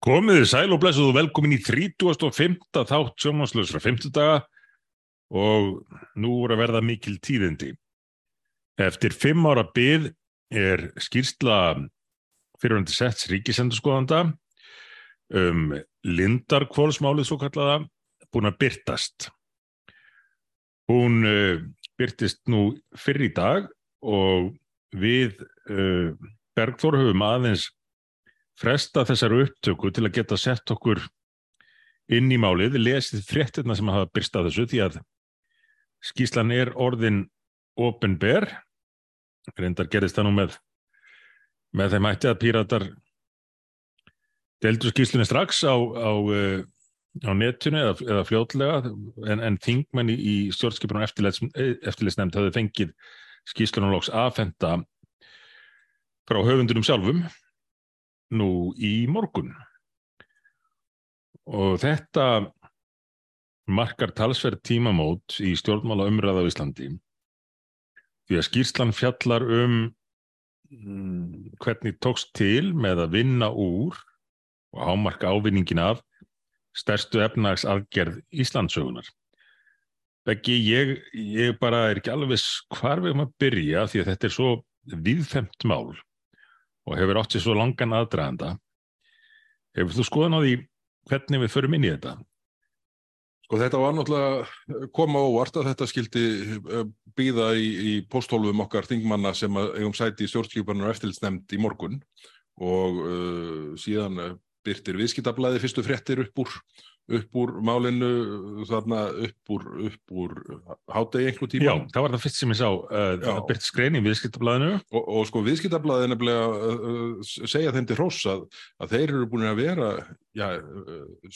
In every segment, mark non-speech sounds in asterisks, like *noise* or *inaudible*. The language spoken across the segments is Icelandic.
Komiði sæl og blessuðu velkomin í 35. þátt sjómanslösra 50 daga og nú voru að verða mikil tíðindi. Eftir fimm ára byð er skýrsla fyrirvændi setts ríkisendurskoðanda um Lindarkvólsmálið svo kallaða búin að byrtast. Hún uh, byrtist nú fyrir í dag og við uh, Bergþór höfum aðeins fresta þessar upptöku til að geta sett okkur inn í málið, lesið fréttina sem hafa byrst að þessu því að skíslan er orðin openber reyndar gerist það nú með með þeim hætti að píratar deldur skíslunni strax á, á, á netinu eða, eða fljótlega en, en þingmenni í stjórnskipunum eftirleitsnefnd hafði fengið skíslunum loks aðfenda frá höfundurum sjálfum nú í morgun. Og þetta markar talsverð tímamót í stjórnmála umræða á Íslandi því að skýrslan fjallar um mm, hvernig tókst til með að vinna úr og ámarka ávinningin af stærstu efnagsaðgerð Íslandsögunar. Beggi, ég, ég bara er ekki alveg hvar við erum að byrja því að þetta er svo viðfemt mál og hefur átt sér svo langan aðdraðanda. Hefur þú skoðan á því hvernig við förum inn í þetta? Sko þetta var náttúrulega koma óvart að þetta skildi býða í, í posthólfum okkar þingmanna sem eigum sæti í stjórnskipanar eftirlitsnemnd í morgun og uh, síðan byrtir viðskiptablaði fyrstu fréttir upp úr upp úr málinu þarna upp úr, upp úr hátegi einhver tíma. Já, það var það fyrst sem ég sá uh, að byrja skrein í viðskiptablaðinu. Og, og sko viðskiptablaðinu nefnilega uh, segja þeim til hróss að, að þeir eru búin að vera já, uh,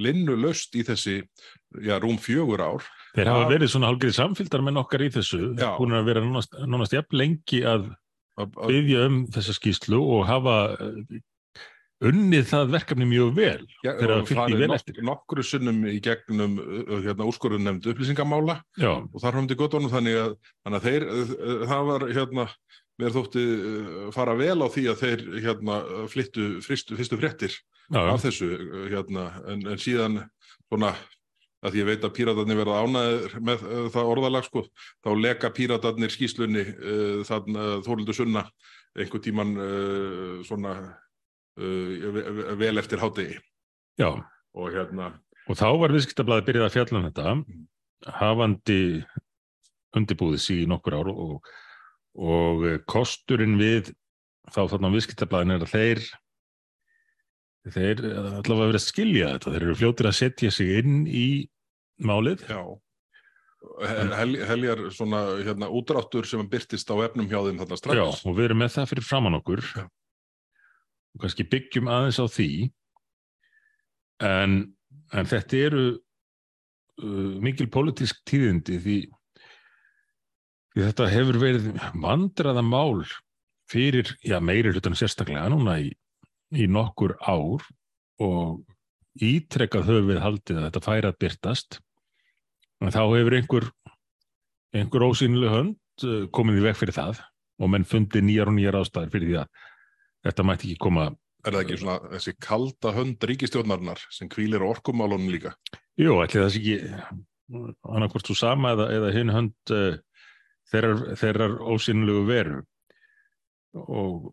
linnulöst í þessi já, rúm fjögur ár. Þeir hafa verið svona hálfgerið samfélgdar með nokkar í þessu, já. búin að vera nánast jafn lengi að byggja um þessa skýslu og hafa unnið það verkefni mjög vel Já, þegar það fylgir vel eftir. Nokkru sunnum í gegnum hérna, úrskorðun nefnd upplýsingamála Já. og þar höfum við gott orðum þannig að, þannig að þeir, það var hérna, mér þótti fara vel á því að þeir hérna, flyttu fyrstu, fyrstu fréttir Já. af þessu hérna, en, en síðan svona að ég veit að píratarnir verða ánaðir með uh, það orðalag sko, þá leka píratarnir skýslunni uh, þann uh, þóruldu sunna einhver tíman svona uh, vel eftir hátegi. Já. Og hérna... Og þá var viðskiptablaði byrjað að fjalla um þetta, mm. hafandi undibúðis í nokkur ár og, og kosturinn við þá þarna á viðskiptablaðin er að þeir þeir allavega verið að skilja þetta, þeir eru fljóttir að setja sig inn í málið. Já. Hel, heljar svona hérna útráttur sem byrtist á efnum hjá þeim þarna strax. Já, og við erum með það fyrir framann okkur. Já og kannski byggjum aðeins á því. En, en þetta eru uh, mikil politísk tíðindi því, því þetta hefur verið vandraða mál fyrir, já meiri hlutan sérstaklega núna í, í nokkur ár og ítrekkað höfum við haldið að þetta færa að byrtast en þá hefur einhver einhver ósýnileg hönd uh, komið í veg fyrir það og menn fundi nýjar og nýjar ástæðir fyrir því að þetta mætti ekki koma Er það ekki svona þessi kalda hönd ríkistjórnarinnar sem kvílir orkumálunum líka? Jú, ætli það sé ekki annarkort svo sama eða, eða hinn hönd uh, þeirrar, þeirrar ósynlegu veru og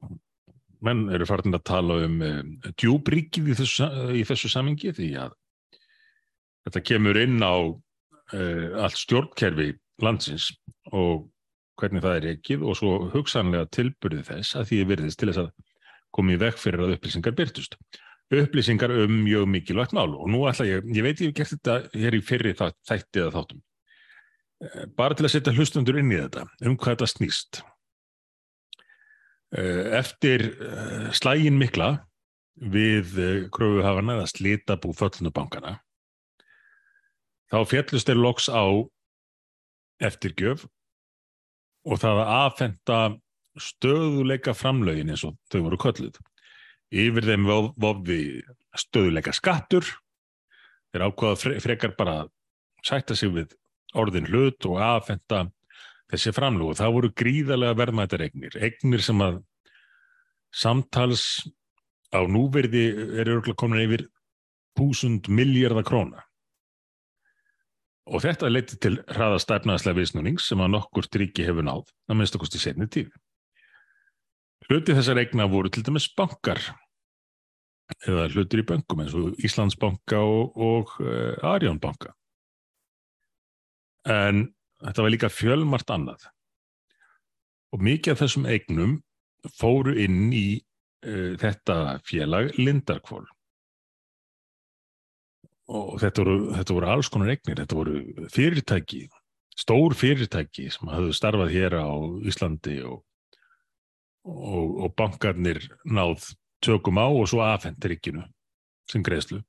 menn eru farin að tala um uh, djúbríkið í þessu, í þessu samingi því að þetta kemur inn á uh, allt stjórnkerfi landsins og hvernig það er ekkið og svo hugsanlega tilbyrðið þess að því er virðist til þess að komið vekk fyrir að upplýsingar byrtust. Upplýsingar um mjög mikilvægt mál og nú ætla ég, ég veit ég hef gert þetta hér í fyrri þætti eða þáttum, eh, bara til að setja hlustundur inn í þetta, um hvað þetta snýst. Eh, eftir eh, slægin mikla við kröfuhafana eða slita bú föllnubankana, þá fjallust er loks á eftirgjöf og það að aðfenda stöðuleika framlögin eins og þau voru kölluð. Yfir þeim vofði stöðuleika skattur, þeir ákvaða frekar bara sætta sig við orðin hlut og aðfenda þessi framlög og það voru gríðarlega verðmættar eignir, eignir sem að samtals á núverði er örgulega komin yfir 1000 miljardar króna og þetta leiti til hraðast efnaðslega viðsnúnings sem að nokkur ríki hefur náð að minnst okkurst í setni tíð. Hluti þessar eigna voru til dæmis bankar eða hlutir í bankum eins og Íslandsbanka og, og uh, Arjónbanka. En þetta var líka fjölmart annað. Og mikið af þessum eignum fóru inn í uh, þetta félag Lindarkvól og þetta voru, þetta voru alls konar eignir, þetta voru fyrirtæki, stór fyrirtæki sem hafðu starfað hér á Íslandi og, og, og bankarnir náð tökum á og svo afhendir ykinu sem greiðslu.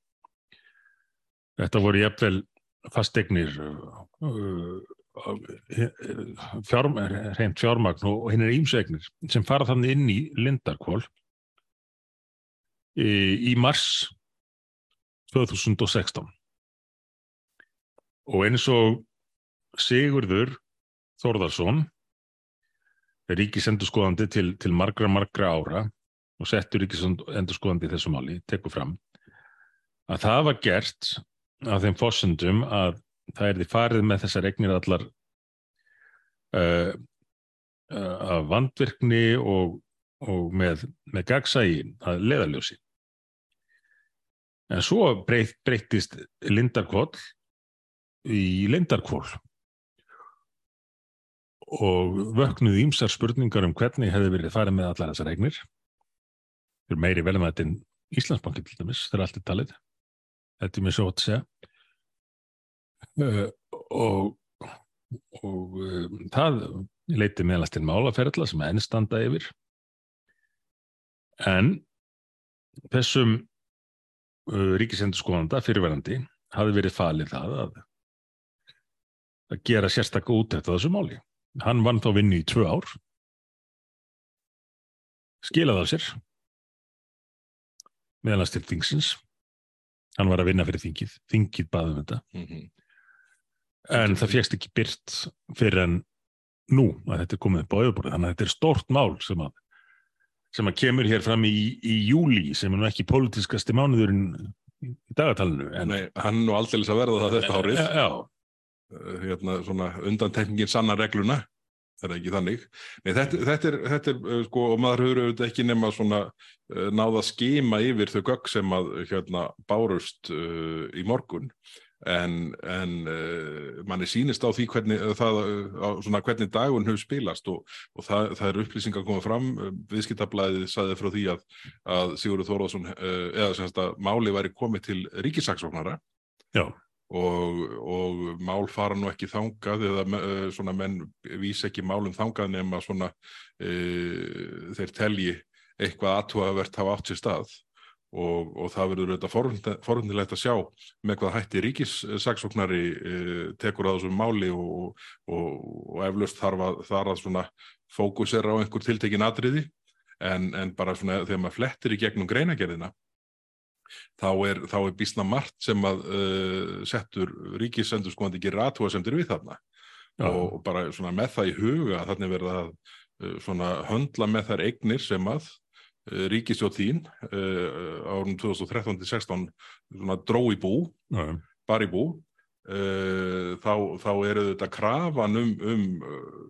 Þetta voru jafnvel fasteignir uh, fjárm, reynd fjármagn og hinn er ímsegnir sem fara þannig inn í Lindarkvól í, mars 2016 og eins og Sigurður Þórðarsson ríkisendurskoðandi til, til margra margra ára og settur ríkisendurskoðandi í þessu máli, tekur fram að það var gert af þeim fósundum að það er því farið með þessar regnir allar uh, uh, vandvirkni og, og með, með gagsægi að leðaljósi En svo breytt, breyttist Lindarkvól í Lindarkvól og vöknuði ímsar spurningar um hvernig hefði verið farið með allar þessar eignir. Er meiri velumættin Íslandsbanki til dæmis, það er allt í talið. Þetta er mér svo að segja. Uh, og og uh, það leiti meðalast til málaferðla sem ennstanda yfir. En þessum Uh, ríkisendurskóðanda fyrirverandi hafi verið falið það að, að gera sérstaklega útætt á þessu máli. Hann vann þá vinni í tvö ár, skilaði á sér, meðalans til þingsins. Hann var að vinna fyrir þingið, þingið baðum þetta. Mm -hmm. En það fegst ekki byrt fyrir en nú að þetta er komið upp á auðborðið. Þannig að þetta er stort mál sem að sem að kemur hér fram í, í júli sem er nú ekki pólitískasti mánuðurinn í dagatalinu. En... Nei, hann nú aldrei að verða það þetta hárið. Já. Eh, hérna svona undantekningin sanna regluna, það er ekki þannig. Nei, þetta, þetta, er, þetta er, eh, sko, og maður höfður auðvitað ekki nema svona uh, náða skima yfir þau gögg sem að hérna bárust uh, í morgun. En, en uh, manni sínist á því hvernig, eh, það, á, svona, hvernig dagun hefur spilast og, og það, það er upplýsingar komið fram, eh, viðskiptablaðið saði frá því að, að Sigurður Þórðarsson uh, eða semst að máli væri komið til ríkisaksóknara og, og mál fara nú ekki þangað eða uh, svona menn vísi ekki málum þangað nema svona þeir telji eitthvað aðtúavert hafa átt sér stað. Og, og það verður auðvitað forhundilegt að sjá með hvað hætti ríkissaksóknari eh, tekur að þessum máli og, og, eflaust þarf að, þar að svona fókusera á einhver tiltekin atriði. En, en bara svona þegar maður flettir í gegnum greinagerðina þá er, þá er bísna margt sem að uh, settur ríkissendur skoðandi ekki ratúa sem þeir við þarna Já. og bara svona með það í huga þannig verða að uh, svona höndla með þær eignir sem að Eh, ríkisjóð þín uh, árun 2013-16 dró í bú, Nei. bara í bú uh, þá, þá eru þetta krafan um, um uh,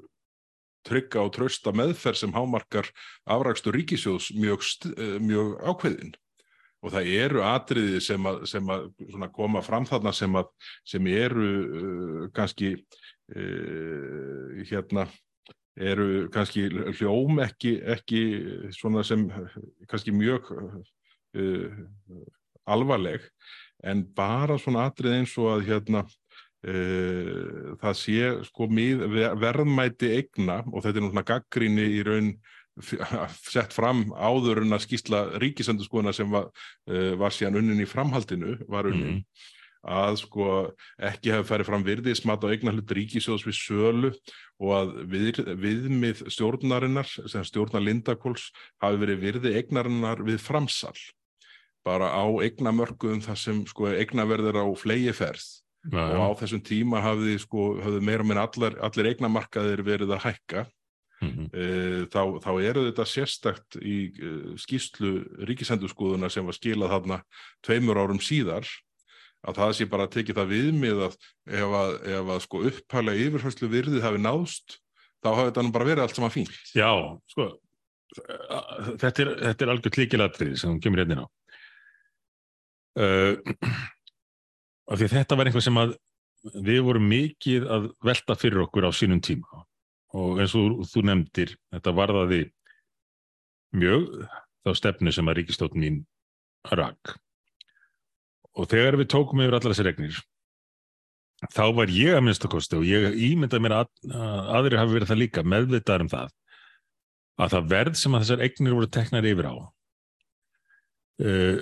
trygga og trösta meðferð sem hámarkar afrækstur ríkisjóðs mjög, mjög ákveðin og það eru atriði sem að, sem að koma fram þarna sem, að, sem eru kannski hérna eru kannski hljóm ekki, ekki svona sem kannski mjög uh, alvarleg en bara svona atrið eins og að hérna uh, það sé sko mið, verðmæti eigna og þetta er náttúrulega gaggríni í raun *laughs* sett fram áður en að skýsla ríkisendurskona sem var, uh, var síðan unnin í framhaldinu var unnin mm að sko ekki hafa færið fram virðismat á eigna hlut ríkisjóðs við sölu og að við, viðmið stjórnarinnar, sem stjórnar Lindakóls, hafi verið virði eignarinnar við framsal bara á eignamörkuðum þar sem sko eignaverðir á flegi ferð og á þessum tíma hafði sko meira minn allar, allir eignamarkaðir verið að hækka mm -hmm. þá, þá eru þetta sérstakt í e, skýslu ríkisendurskúðuna sem var skilað þarna tveimur árum síðar að það sé bara að tekið það viðmið að ef að, ef að sko upphælega yfirhærslu virðið hafi náðst þá hafi þetta nú bara verið allt saman fínt. Já, sko þetta er, þetta er algjör klíkilatrið sem kemur hérna á uh, *clears throat* af því þetta var einhvað sem að við vorum mikið að velta fyrir okkur á sínum tíma og eins og þú nefndir þetta varðaði mjög þá stefnu sem að ríkistóttin mín rak og þegar við tókum yfir allar þessi regnir þá var ég að minnstakosti og ég ímyndaði mér að, að aðri hafi verið það líka meðvitaður um það að það verð sem að þessar eignir voru teknar yfir á uh,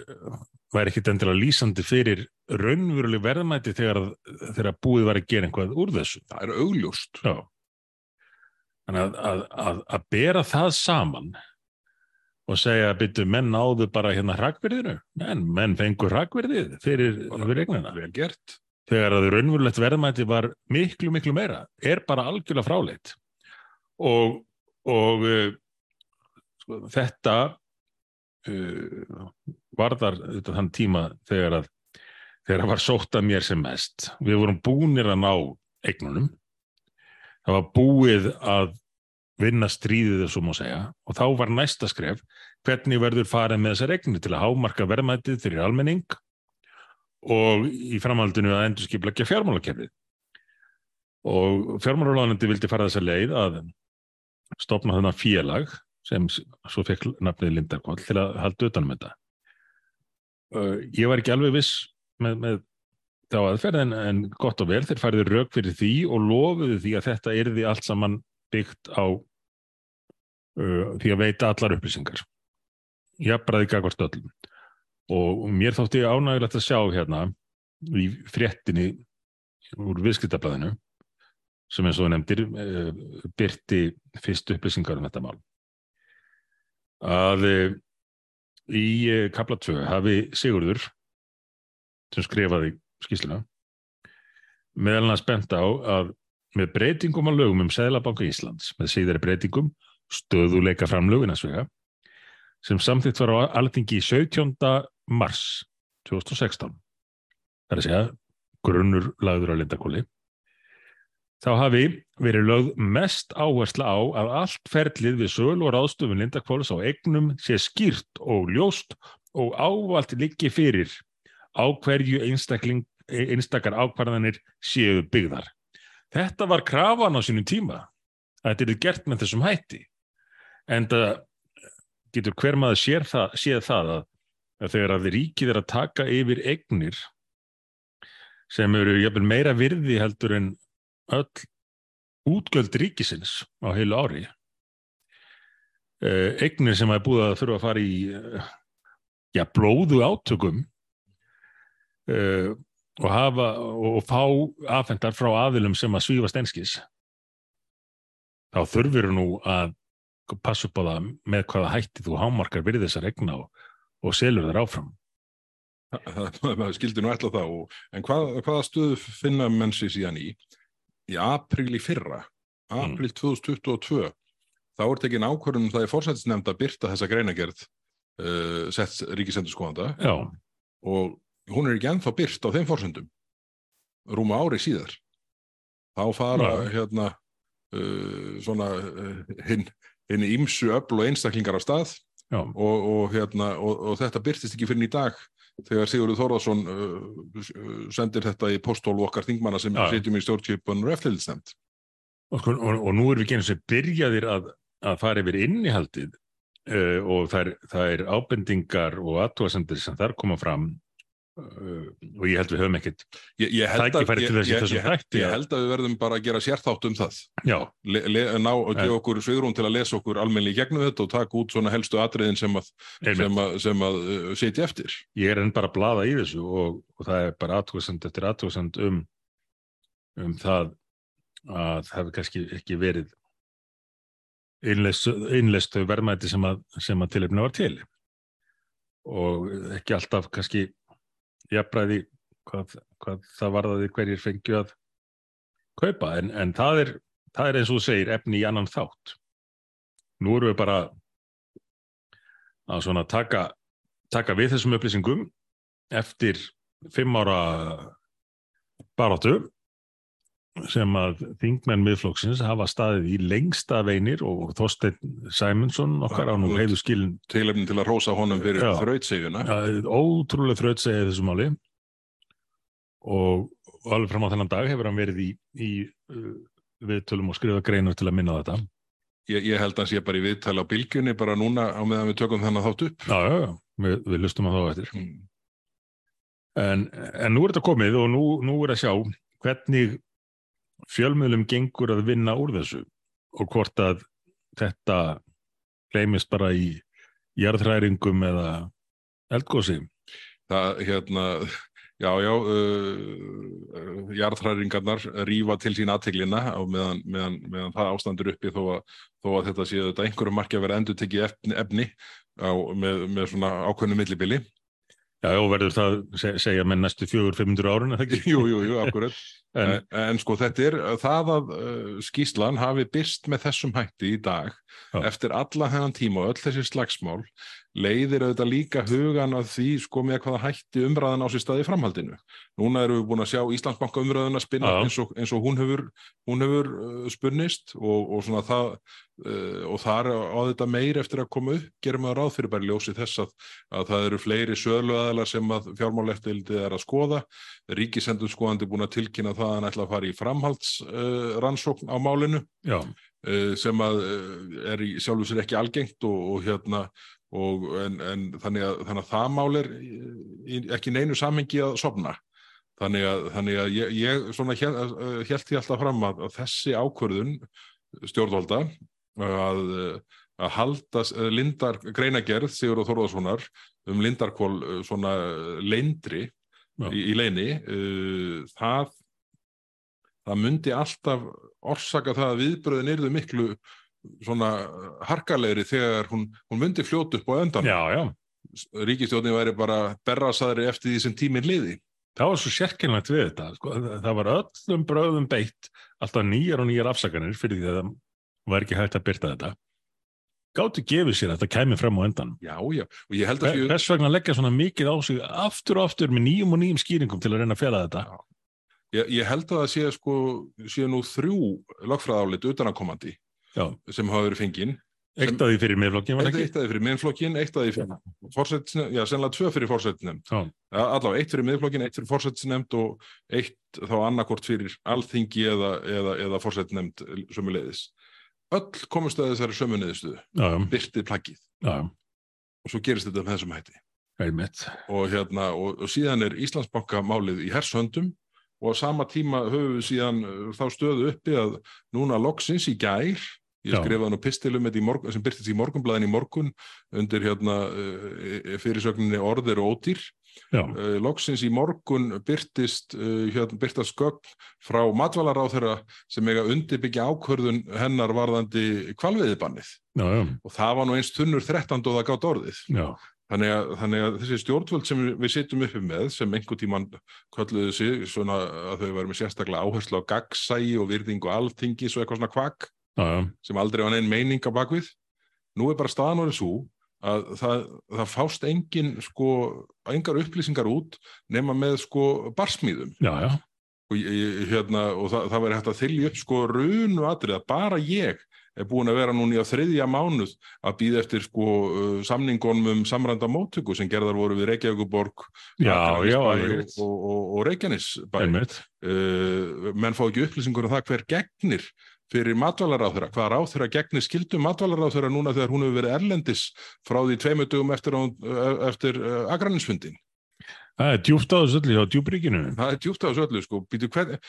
væri ekkit endilega lýsandi fyrir raunveruleg verðmæti þegar, þegar búið var að gera einhvað úr þessu. Það er augljóst. Já. Þannig að, að, að, að bera það saman og segja að byttu menn áðu bara hérna hrakverðinu, en menn fengur hrakverðið fyrir, eignina. Vel gert. Þegar að raunverulegt verðmæti var miklu, miklu meira, er bara algjörlega fráleitt. Og, og uh, sko, þetta uh, varðar þetta þann tíma þegar að þegar það var sótt að mér sem mest við vorum búinir að ná eignunum það var búið að vinna stríðið þessum og segja og þá var næsta skref hvernig verður farið með þessar eignir til að hámarka verðmætið fyrir almenning og í framhaldinu að endur skipla ekki fjármálakerfið og fjármálalanandi vildi fara þessa leið að stopna þennan félag sem svo fekk nafnið Lindarkvall til að halda utanum þetta. Ég var ekki alveg viss með, með þá aðferð en, en gott og vel þeir færði rauk fyrir því og lofuðu því að þetta erði allt saman byggt á uh, því að veita allar upplýsingar. Ég bræði ekki akkvæmst öllum og mér þótti ánægilegt að sjá hérna í fréttinni úr viðskiptablaðinu sem eins og nefndir uh, byrti fyrst upplýsingar um þetta mál að eh, í kapla 2 hafi Sigurður sem skrifaði skýsluna meðal hann að spenta á að með breytingum á lögum um Sæðlabanka Íslands með síðari breytingum stöðuleika fram löginarsvega sem samþitt var á alþingi í 17. mars 2016 það er að segja grunnur lagður á lindakóli þá hafi verið lögð mest áhersla á að allt ferlið við söl og ráðstöfun Lindakvóls á egnum sé skýrt og ljóst og ávalt liggi fyrir á hverju einstakar ákvarðanir séu byggðar. Þetta var krafan á sínum tíma að þetta er gert með þessum hætti en það getur hver maður það, séð það að, að þegar að ríkið er að taka yfir egnir sem eru meira virði heldur en öll útgjöld ríkisins á heilu ári eh, eignir sem er búið að þurfa að fara í eh, já, blóðu átökum uh, og hafa og fá afhendar frá aðilum sem að svífa stenskis þá þurfur nú að passa upp á það með hvaða hætti þú hámarkar virði þessar egna og, og selur þar áfram. Það skildi nú alltaf þá. En hvað, hvaða stöðu finna mennsi síðan í? Í april í fyrra, april mm. 2022, þá er tekin ákvörðunum það er fórsættisnefnd að byrta þessa greinagerð uh, sett ríkisendur skoðanda og hún er ekki ennþá byrt á þeim fórsöndum, rúma ári síðar. Þá fara Já. hérna uh, svona uh, hinn hin ímsu öll og einstaklingar á stað og, og, hérna, og, og þetta byrtist ekki fyrir í dag þegar Sigurður Þórðarsson uh, sendir þetta í posthólf okkar þingmanna sem ja. sitjum í stjórnkjöpun. Og, sko, og, og nú erum við genið sem byrjaðir að, að fara yfir innihaldið uh, og það er, ábendingar og aðtóasendir sem þar koma fram og ég held við höfum ekkert tækifæri til þessi þessum hætti ég held að við verðum bara að gera sérþátt um það. Le, le, ná og gefa okkur svigrún til að lesa okkur almenni í gegnum þetta og taka út svona helstu atriðin sem að, sem að, sem að uh, setja eftir. Ég er enn bara að blada í þessu og, og það er bara aðtóðsend eftir aðtóðsend um um það að það hefur kannski ekki verið einlestu verðmæti sem að, að tilöfna var til. Og ekki alltaf kannski jafnbræði hvað, hvað það varðaði hverjir fengju að kaupa. En, en það, er, það er eins og segir efni í annan þátt. Nú erum við bara að svona taka, taka við þessum upplýsingum eftir fimm ára baráttu sem að þingmenn miðflokksins hafa staðið í lengsta veinir og Þorstein Sæmundsson okkar á nú heiðu skilin Tilefnin til að rosa honum fyrir þrautseguna Ótrúlega þrautsegið þessu máli. Og alveg fram á þennan dag hefur hann verið í, í uh, viðtölum og skrifa greinu til að minna þetta. Ég, ég held að hann sé bara í viðtali á bylgjunni bara núna á meðan við tökum þennan þátt upp. Já, já, já, við, við lustum að þá eftir. Mm. en, en nú er þetta komið og nú, nú er að sjá hvernig fjölmiðlum gengur að vinna úr þessu og hvort að þetta gleimist bara í jarðhræringum eða eldgósi Það, hérna Já, já, uh, jarðhræringarnar rýfa til sín aðteglina meðan, meðan, meðan það ástandur uppi þó að, þó að þetta séu þetta einhverju marki að vera endur tekið efni, efni á, með, með svona ákveðnu millibili. Já, og verður það segja með næstu fjögur, 500 árun, eða ekki? Jú, jú, jú, akkurat. *laughs* en, en, sko þetta er það að uh, skýslan hafi byrst með þessum hætti í dag já. eftir alla hennan tíma og öll þessi slagsmál leiðir auðvitað líka hugan að því sko með hvaða hætti umræðan á sér staði framhaldinu. Núna erum við búin að sjá Íslandsbanka umræðuna spinna eins og, eins og hún hefur, hún hefur uh, spunnist og, og svona það uh, og það er á þetta meir eftir að koma upp, gerum við að ráð fyrir bara ljósi þess að, að það eru fleiri söluæðalar sem að fjármáleftildi er að skoða. Ríkisendur skoðandi búin að tilkynna það að hann ætla að fara í framhaldsrannsókn uh, á málinu. Já. Uh, sem að uh, er í sjálfu sér ekki algengt og, og hérna og en, en þannig, að, þannig að það mál er ekki neinu samhengi að sopna þannig að, þannig að ég, ég svona held, held ég alltaf fram að, að þessi ákvörðun stjórnvalda að, að halda lindar greinagerð Sigur og Þorðarssonar um lindarkól svona leindri í, í leini uh, það það myndi alltaf orsaka það að viðbröðin erðu miklu svona harkalegri þegar hún, hún myndi fljótu upp á öndan já, já. ríkistjóðin væri bara berrasaðri eftir því sem tíminn liði. Það var svo sérkynlegt við þetta. Sko. það var öllum bröðum beitt alltaf nýjar og nýjar afsaganir fyrir því að það var ekki hægt að byrta þetta. Gáttu gefið sér að þetta kæmi frem á endan já, já, og ég held að hvers vegna leggja svona mikið á sig aftur og aftur með nýjum og nýjum skýringum til að reyna að fjalla þetta? Ég, ég held að það sé sko sé nú þrjú lagfræðálit utanakomandi Já. sem hafa verið fenginn Eitt af því fyrir miðflokkin var ekki? Eitt af því fyrir miðflokkin, eitt af því fyrir fórsættisnefnd, já, sennilega tvö fyrir fórsættisnefnd. Ja, allavega, eitt fyrir miðflokkin, eitt fyrir fórsættisnefnd og eitt þá annarkort fyrir alþingi eða, eða, eða fórsættisnefnd sömulegðis. Öll komist að þessari sömulegðistuðu, byrtið plaggið. Já. Og svo gerist þetta með þessum hætti. Heimitt. Og, hérna, og, og síðan er Íslandsbanka málið í hershöndum og á sama tíma höfum við síðan uh, þá stöðu uppi að núna loksins í gær Ég skrifaði nú pistilum sem byrtist í morgunblæðin í morgun undir hérna, uh, fyrirsögninni orðir og ódýr. Uh, loksins í morgun byrtist uh, hérna, byrtast gögn frá matvælaráþurra sem eiga undirbyggja ákvörðun hennar varðandi kvalviðibannið. Og það var nú eins tunnur 13 og það gátt orðið. Þannig að, þannig að þessi stjórnvöld sem við, sittum uppi með, sem einhver tíman kölluðu sig, svona að þau verðum sérstaklega áherslu á gagsægi og virðingu alþingis og eitthvað svona kvakk, já. sem aldrei var neinn meining á bakvið nú er bara staðan orðið svo að það, það fást engin sko, engar upplýsingar út nema með sko barsmýðum já, já. og, hérna, og það, það verður hægt að þylja upp sko runu atrið að bara ég er búin að vera núni á þriðja mánuð að býða eftir sko uh, samningunum um samranda móttöku sem gerðar voru við Reykjavíkuborg og, og, og Reykjanesbæ uh, menn fá ekki upplýsingur um það hver gegnir fyrir matvælaráþurra, hvað ráþurra gegnir skildum matvælaráþurra núna þegar hún hefur verið erlendis frá því tveimutugum eftir, eftir uh, agranisfundin. Það er djúft á þessu öllu á djúbríkinu. Það er djúft á þessu öllu sko, Býtu, hvern,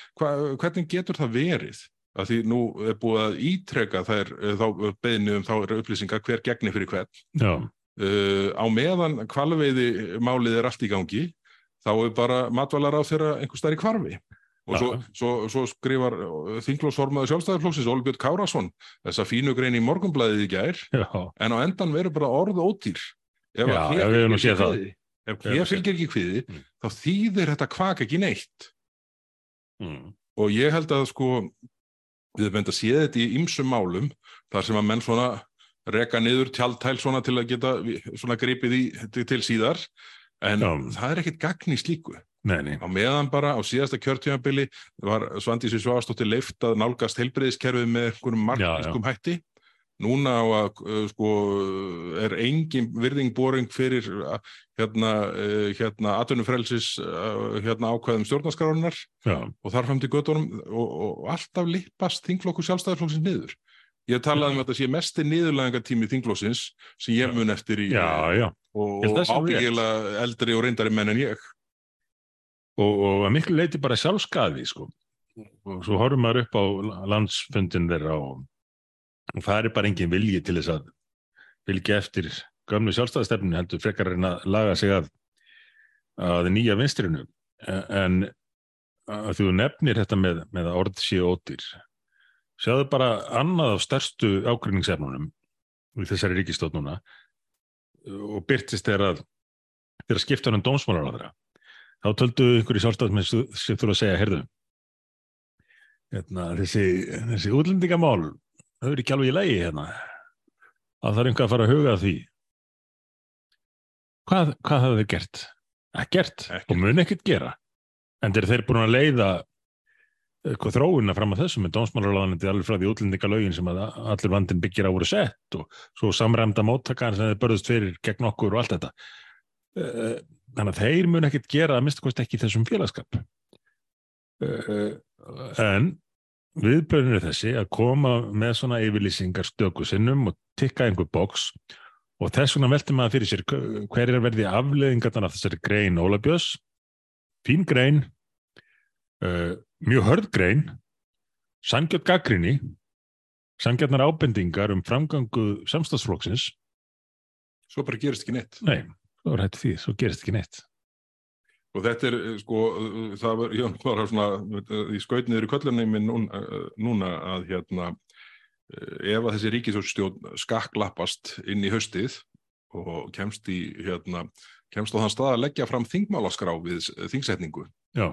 hvernig getur það verið? Að því nú er búið að ítreka þær eh, þá beðinu um þá upplýsingar hver gegnir fyrir hvern. Já. Uh, á meðan kvalveiði málið er allt í gangi, þá er bara matvælaráþurra einhver starf í kvarfi. Og svo, svo, svo skrifar uh, þinglósformaður sjálfstæðarflóksins Olbjörn Kárasson þessa fínu grein í morgunblæðið í gær Já. en á endan verður bara orð ódýr ef hér fylgir ekki hviði mm. þá þýðir þetta kvak ekki neitt mm. og ég held að sko við erum bent að sé þetta í ymsum málum þar sem að menn svona reka niður tjaldtæl svona til að geta svona gripið í til síðar en Já. það er ekkert gagn í slíku nei, nei. á meðan bara á síðasta kjörtjónabili var Svandísi Svástóttir leift að nálgast heilbreyðiskerfið með einhverjum markiskum hætti. Núna á að uh, sko er engin virðingboring fyrir uh, hérna, uh, hérna atvinnufrelsis hérna ákveðum stjórnarskaránar og þar fram til göttunum og, og alltaf lippast þingflokku sjálfstæðarflokksins niður. Ég hef talað um að þetta sé mestir niðurlæðingartími þinglósins sem ég mun eftir í já, já. og, ábyggilega eldri og reyndari menn en ég. Og, og að miklu leiti bara sjálfskaði sko. Og svo horfum maður upp á landsfundin þeirra og, og það er bara engin vilji til þess að vilja eftir gömlu sjálfstæðastefninu heldur frekar en að laga sig að, að nýja vinstrinu. En að þú nefnir þetta með, með orð síu ótir Sjáðu bara annað af stærstu ákveðningsefnunum í þessari ríkistótt núna og byrtist að þeirra skipta hann dómsmálar á þeirra. Þá töldu ykkur í sjálfstafsmenn sem þú að segja, heyrðu, hérna, þessi, þessi útlendingamál, þau eru ekki alveg í lægi hérna, að það er einhvað að fara að huga því. Hvað, hvað hafðu þau gert? Ekkert, og mun ekkert gera. En þeir eru búin að leiða eitthvað þróuna fram að þessu með dómsmálarlaðanandi alveg frá því útlendingalögin sem allir vandin byggir á voru sett og svo samræmda móttakar sem þeir börðust fyrir gegn okkur og allt þetta eh, þannig að þeir mun ekkit gera að mista kosti ekki þessum félagskap. Eh, en viðblöðinu er þessi að koma með svona yfirlýsingar stöku sinnum og tikka einhver bóks og þess vegna velti maður fyrir sér hver er verði afleðingarna af þessari grein Óla Björns? Fín grein uh, mjög hörðgrein sangjart gaggrinni sangjarnar ábendingar um framgangu samstagsflokksins Svo bara gerist ekki neitt. Nei, er þetta því, svo gerist ekki neitt Og þetta er, eh, sko, eh, það var, já, var svona, í skautniður í köllunni núna, núna að hérna, ef að þessi ríkisjóðstjón skakklappast inn í höstið og kemst í, hérna, kemst á þann stað að leggja fram þingmálaskrá við þingsetningu. Já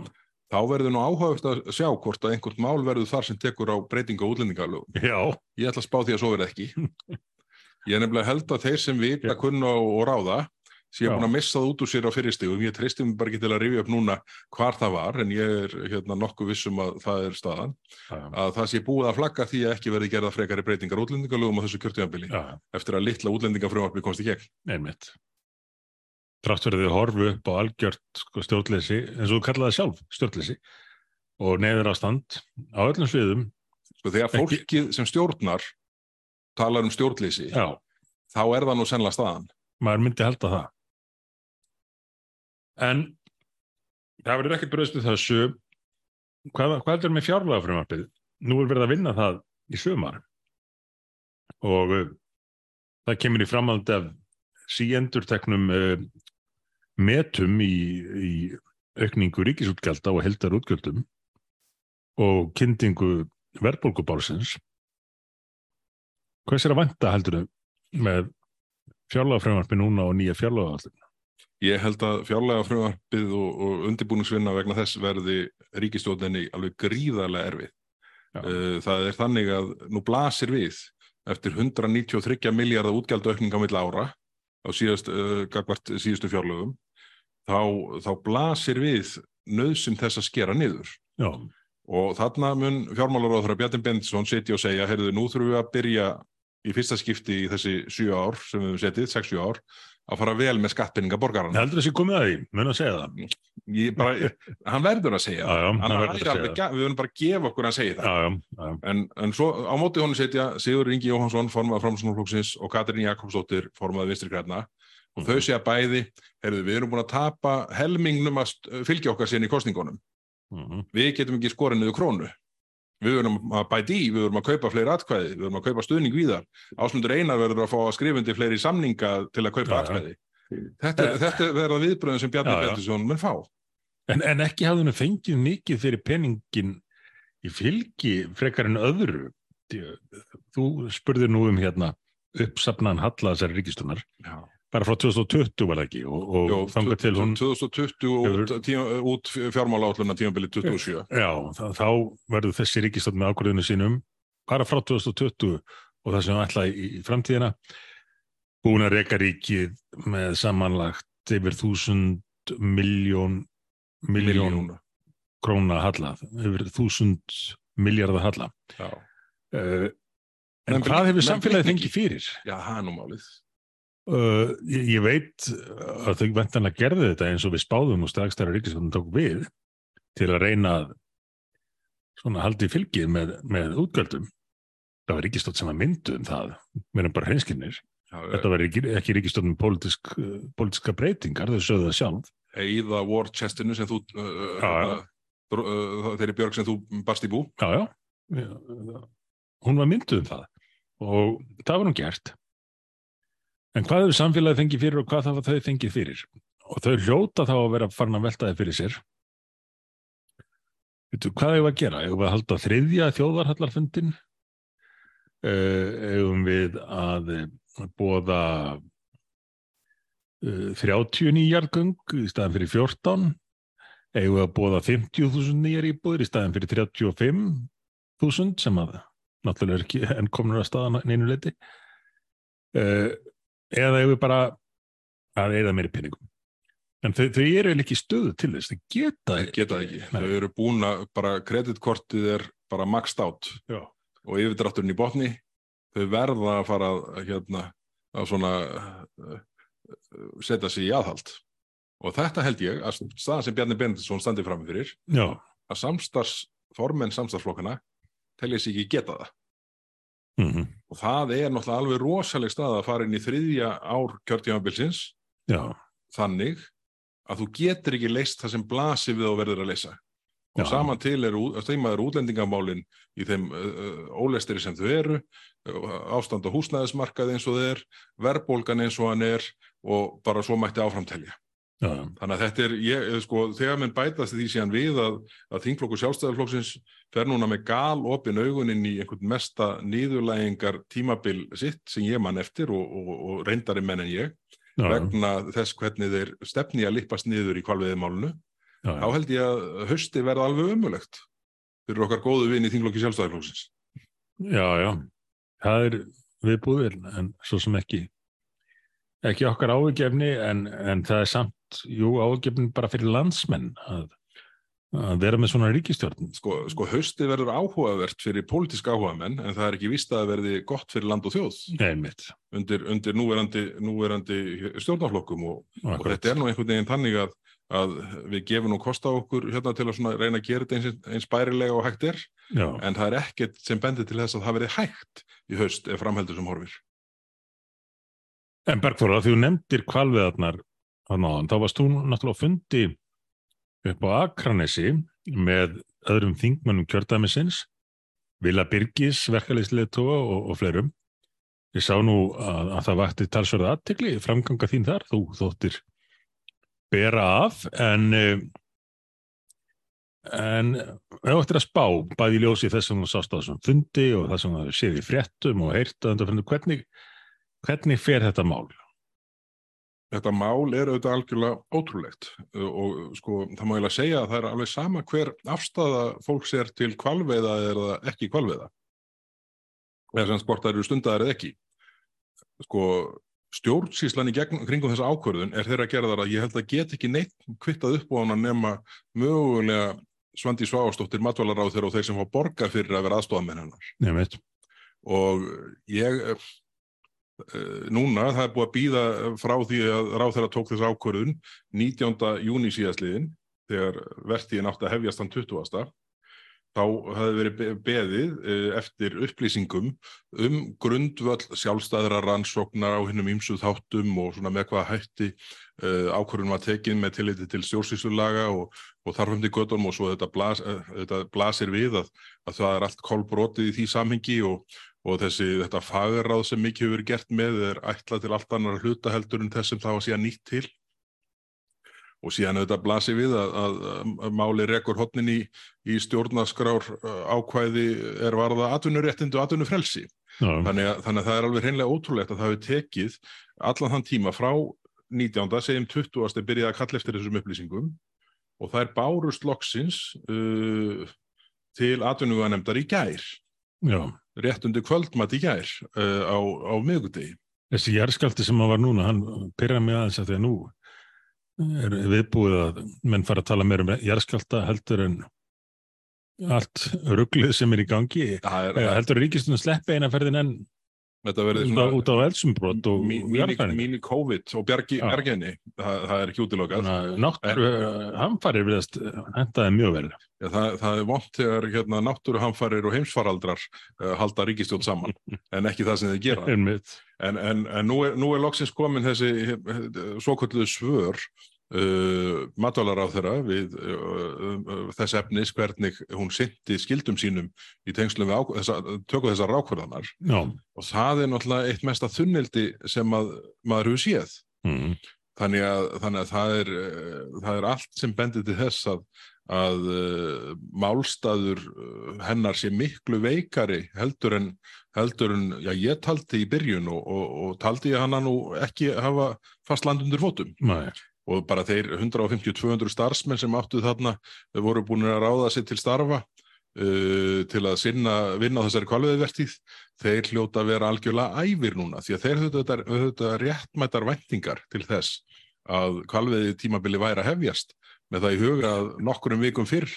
þá verður nú áhugast að sjá hvort að einhvert mál verður þar sem tekur á breytinga og útlendingalögum. Já. Ég ætla að spá því að svo verð ekki. *laughs* Ég er nefnilega held að þeir sem vita, kunna og ráða séu búin að missa það út úr sér á fyrirstegum. Ég treysti mér bara ekki til að rifja upp núna hvar það var, en ég er hérna, nokkuð vissum að það er staðan. Já. Að það sé búið að flagga því að ekki verði gerða frekari breytingar útlendingalögum á þessu kjörtíðanbili eftir að litla útlendingafröðarpi komst í gegn. Einmitt trátt verið þau horfu upp á algjört sko, stjórnleysi, eins og þú kallaði sjálf stjórnleysi og neyður ástand á öllum sviðum Sko þegar fólkið ekki... sem stjórnar talar um stjórnleysi þá er það nú sennilega staðan maður myndi held að það en það verður ekkert bröðstu þessu. Hvað, hvað er með fjárlega frumvarpið nú er verið að vinna það í sömar og uh, það kemur í framhaldi af síendurteknum uh, metum í, í aukningu ríkisútgjalda og heldarútgjöldum og kyndingu verðbólgubálsins. Hvers er að vanta heldur þau með fjárlagafröðvarpi núna og nýja fjárlagafröðvarpi? Ég held að fjárlagafröðvarpið og, og undirbúningsvinna vegna þess verði ríkistjóðinni alveg gríðarlega erfið. Eh, það er þannig að nú blasir við eftir 193 miljardar útgjaldau aukninga milla ára á síðast, uh, síðustu fjárlögum þá, þá blasir við nöðsum þess að skera niður. Já. Og þarna mun fjármálaróður að Bjartin Bendisson setja og segja, heyrðu, nú þurfum við að byrja í fyrsta skipti í þessi 7 ár sem við hefum setið, 6-7 ár, að fara vel með skattpenninga borgarna. Ég heldur þessi komið að því, mun að segja það. Bara, hann verður að segja það. Við verðum bara að gefa okkur að segja það. Já, já, en, en svo á móti honum setja Sigur Ingi Jóhansson, formað framsunarflokksins og Katrín Jakobsdóttir, formað vinstri græna og þau segja bæði, heyrðu, við erum búin að tapa helmingnum að fylgja okkar síðan í kostningunum. Mm -hmm. Við getum ekki skorinuðu krónu. Við verðum að bæti í, við verðum að kaupa fleiri atkvæði, við verðum að kaupa stuðning víðar. Ásmundur einar verður að fá að skrifundi fleiri samninga til að kaupa ja, atkvæði. Þetta, ja. þetta verða viðbröðum sem Bjarni ja, Pettersson mun fá. En, en ekki hafði henni fengið mikið fyrir peningin í fylgi frekar en öðru. Þú spurðir nú um hérna uppsapnaðan Halla þessari ríkistunar. Já bara frá 2020 var það ekki? Og, og Jó, þangað til hún 2020 út, út fjármála átluna tímabili 27 Já, þá, verður þessi ríkistöld með ákvörðinu sínum bara frá 2020 og það sem við ætla í, framtíðina. Búin að reyka ríkið með samanlagt yfir þúsund miljón miljón króna halla yfir þúsund miljardar halla. Uh, en hvað hefur samfélagið fengið fyrir? Já, er nú málið uh, ég, ég veit að þau vendanlega gerði þetta eins og við spáðum og strax þegar Ríkisvöldun tók við til að reyna að svona haldið fylgið með, með útgöldum það var ríkistótt sem var myndu um það við erum bara hreinskinnir þetta var ekki, ekki ríkistótt um politísk, politíska breytingar, þau sögðu það sjálf. Eða war chestinu sem þú uh. Uh, þeirri björg sem þú barst í bú. Já, já. Hún var myndu um það og það var hún gert en hvað hefur samfélagi fengið fyrir og hvað var þau fengið fyrir og þau hljóta þá að vera farin að veltaði fyrir sér Veitu, hvað hefur við að gera? Hefur við að halda þriðja þjóðarhallarfundin? Hefum við að bóða 30 nýjargöng í staðan fyrir 14? Hefur við að bóða 50.000 nýjar íbúður í staðan fyrir 35.000 sem að náttúrulega er ekki enn komin að staðan einu leiti? Eða hefur við bara að eða meiri pinningum? En þau, þau eru ekki stöðu til þess, þau geta ekki. Geta ekki, þau eru búin að bara kreditkortið er bara maxed out Já. og yfirdrátturinn í botni, þau verða að fara hérna, að svona uh, setja sig í aðhald. Og þetta held ég að staðan sem Bjarni Bendisson standi fram fyrir, Já. að samstagsformen samstagsflokkana telja sér ekki geta það. Mm -hmm. Og það er náttúrulega alveg rosaleg stað að fara inn í þriðja ár kjörtímabilsins, þannig að þú getur ekki leist það sem blasir við og verður að leysa og Já. saman til er steimaður útlendingamálin í þeim uh, óleisteri sem þau eru ástand á húsnæðismarkað eins og er verðbólgan eins og hann er og bara svo mætti áframtelja. Þannig að þetta er, ég, sko, þegar mann bætast því síðan við að, að þingflokku sjálfstæðarflokksins fer núna með gal opin augunin í einhvern mesta nýðurlægingar tímabil sitt sem ég mann eftir og, og, og reyndari menn en ég vegna þess hvernig þeir stefni að lippast niður í kvalviðimálunu þá held ég að hösti verða alveg umulegt fyrir okkar góðu vinn í þinglokki sjálfstæðarflóksins Já, já, það er viðbúðir en svo sem ekki ekki okkar áhugjefni en, en það er samt, jú, áhugjefni bara fyrir landsmenn að að vera með svona ríkistjórn Sko, sko hausti verður áhugavert fyrir pólitísk áhuga menn en það er ekki vist að verði gott fyrir land og þjóð. Nei, undir, undir núverandi, núverandi stjórnaflokkum og, og þetta er nú einhvern veginn tannig að, að við gefum nú kost á okkur hérna til að reyna að gera þetta eins, eins bærilega og hægt er. Já. en það er ekkert sem bendir til þess að það verði hægt í haust ef framheldur sem horfir. En Bergþóra, þú nefndir kvalviðarnar þá varst þú náttúrulega fundi upp á Akranesi með öðrum þingmannum kjördæmisins, Vila Birgis, verkefliðsleðtóa og, og fleirum. Ég sá nú að, að það vakti talsverða aðtegli, framganga þín þar, þú þóttir bera af, en, en það ættir að spá bæði ljósi þess að þú sást á þessum fundi og það sem það séð í fréttum og heyrt að hvernig, hvernig fer þetta mál? Þetta mál er auðvitað algjörlega ótrúlegt og sko það má ég lega segja að það er alveg sama hver afstæða fólks er til kvalveiða eða ekki kvalveiða. Eða sem sport það eru stundar eða ekki. Sko stjórnsíslan í gegn, kringum þessa ákvörðun er þeirra þar að ég held að get ekki neitt kvittað upp á hann að nema mögulega Svandi Sváastóttir matvælaráð þeirra og þeir sem fá borga fyrir að vera aðstofamenn hennar. Nefnitt. Og ég núna, það er búið að býða frá því að ráð þeirra tók þess ákvörðun 19. júni síðastliðin þegar vertíðin átti að hefjast hann 20. þá hefði verið beðið eh, eftir upplýsingum um grundvöld sjálfstæðra rannsóknar á hinnum ímsuð þáttum og svona með hvað hætti eh, ákvörðun var tekin með tilliti til stjórnsýsulaga og, og þarfandi göttum og svo þetta, blas, þetta blasir við að, að það er allt kolbrotið í því samhengi og og þessi, þetta fagráð sem mikið hefur verið gert með er ætlað til allt annar hluta heldur en þessum það var síðan nýtt til og síðan auðvitað blasir við að, að, að máli rekur hodnin í, í stjórnaskrár uh, ákvæði er varða atvinnuréttindu og atvinnufrelsi þannig að, þannig að það er alveg hreinlega ótrúlegt að það hefur tekið allan þann tíma frá 19. segjum 20. byrjaði að kalla eftir þessum upplýsingum og það er bárust loksins uh, til atvinnuganemdar í gær Já rétt undir kvöldmat í gær uh, á, á miðugudegi. Þessi jærskaldi sem að var núna, hann pyrra mig aðeins að því að nú er viðbúið að menn fara að tala meira um jærskalda heldur en allt rugglið sem er í gangi. Er, heldur Ríkistunum sleppi eina ferðin en Svona, út á elsumbrot og mini-covid og bjarginni það, það er ekki útilokað. Náttúru hamfarir viðast hendaði mjög vel. Já, það, það er vont þegar hérna, náttúru hamfarir og heimsfaraldrar uh, halda ríkistjón saman *laughs* en ekki það sem þið gera. En, en, en nú er, er loksins komin þessi svo kvölduðu svör Uh, matvalar á þeirra við uh, uh, þess efnis hvernig hún syndi skildum sínum í tengslum við þessa, tökum þessar rákvörðanar og það er náttúrulega eitt mesta þunnildi sem að, maður hefur séð. Mm. þannig, að, þannig að það er, uh, það er allt sem bendir til þess að, að uh, málstaður uh, hennar sé miklu veikari heldur en, heldur en já, ég taldi í byrjun og, og, og taldi ég hann að nú ekki hafa fast land undir fótum. Nei og bara þeir 150-200 starfsmenn sem áttu þarna voru búin að ráða sig til starfa uh, til að sinna, vinna á þessari kvalveðivertíð, þeir hljóta að vera algjörlega æfir núna því að þeir höfðu þetta réttmættar vendingar til þess að kvalveði tímabili væri að hefjast. Með það í huga að nokkurum vikum fyrr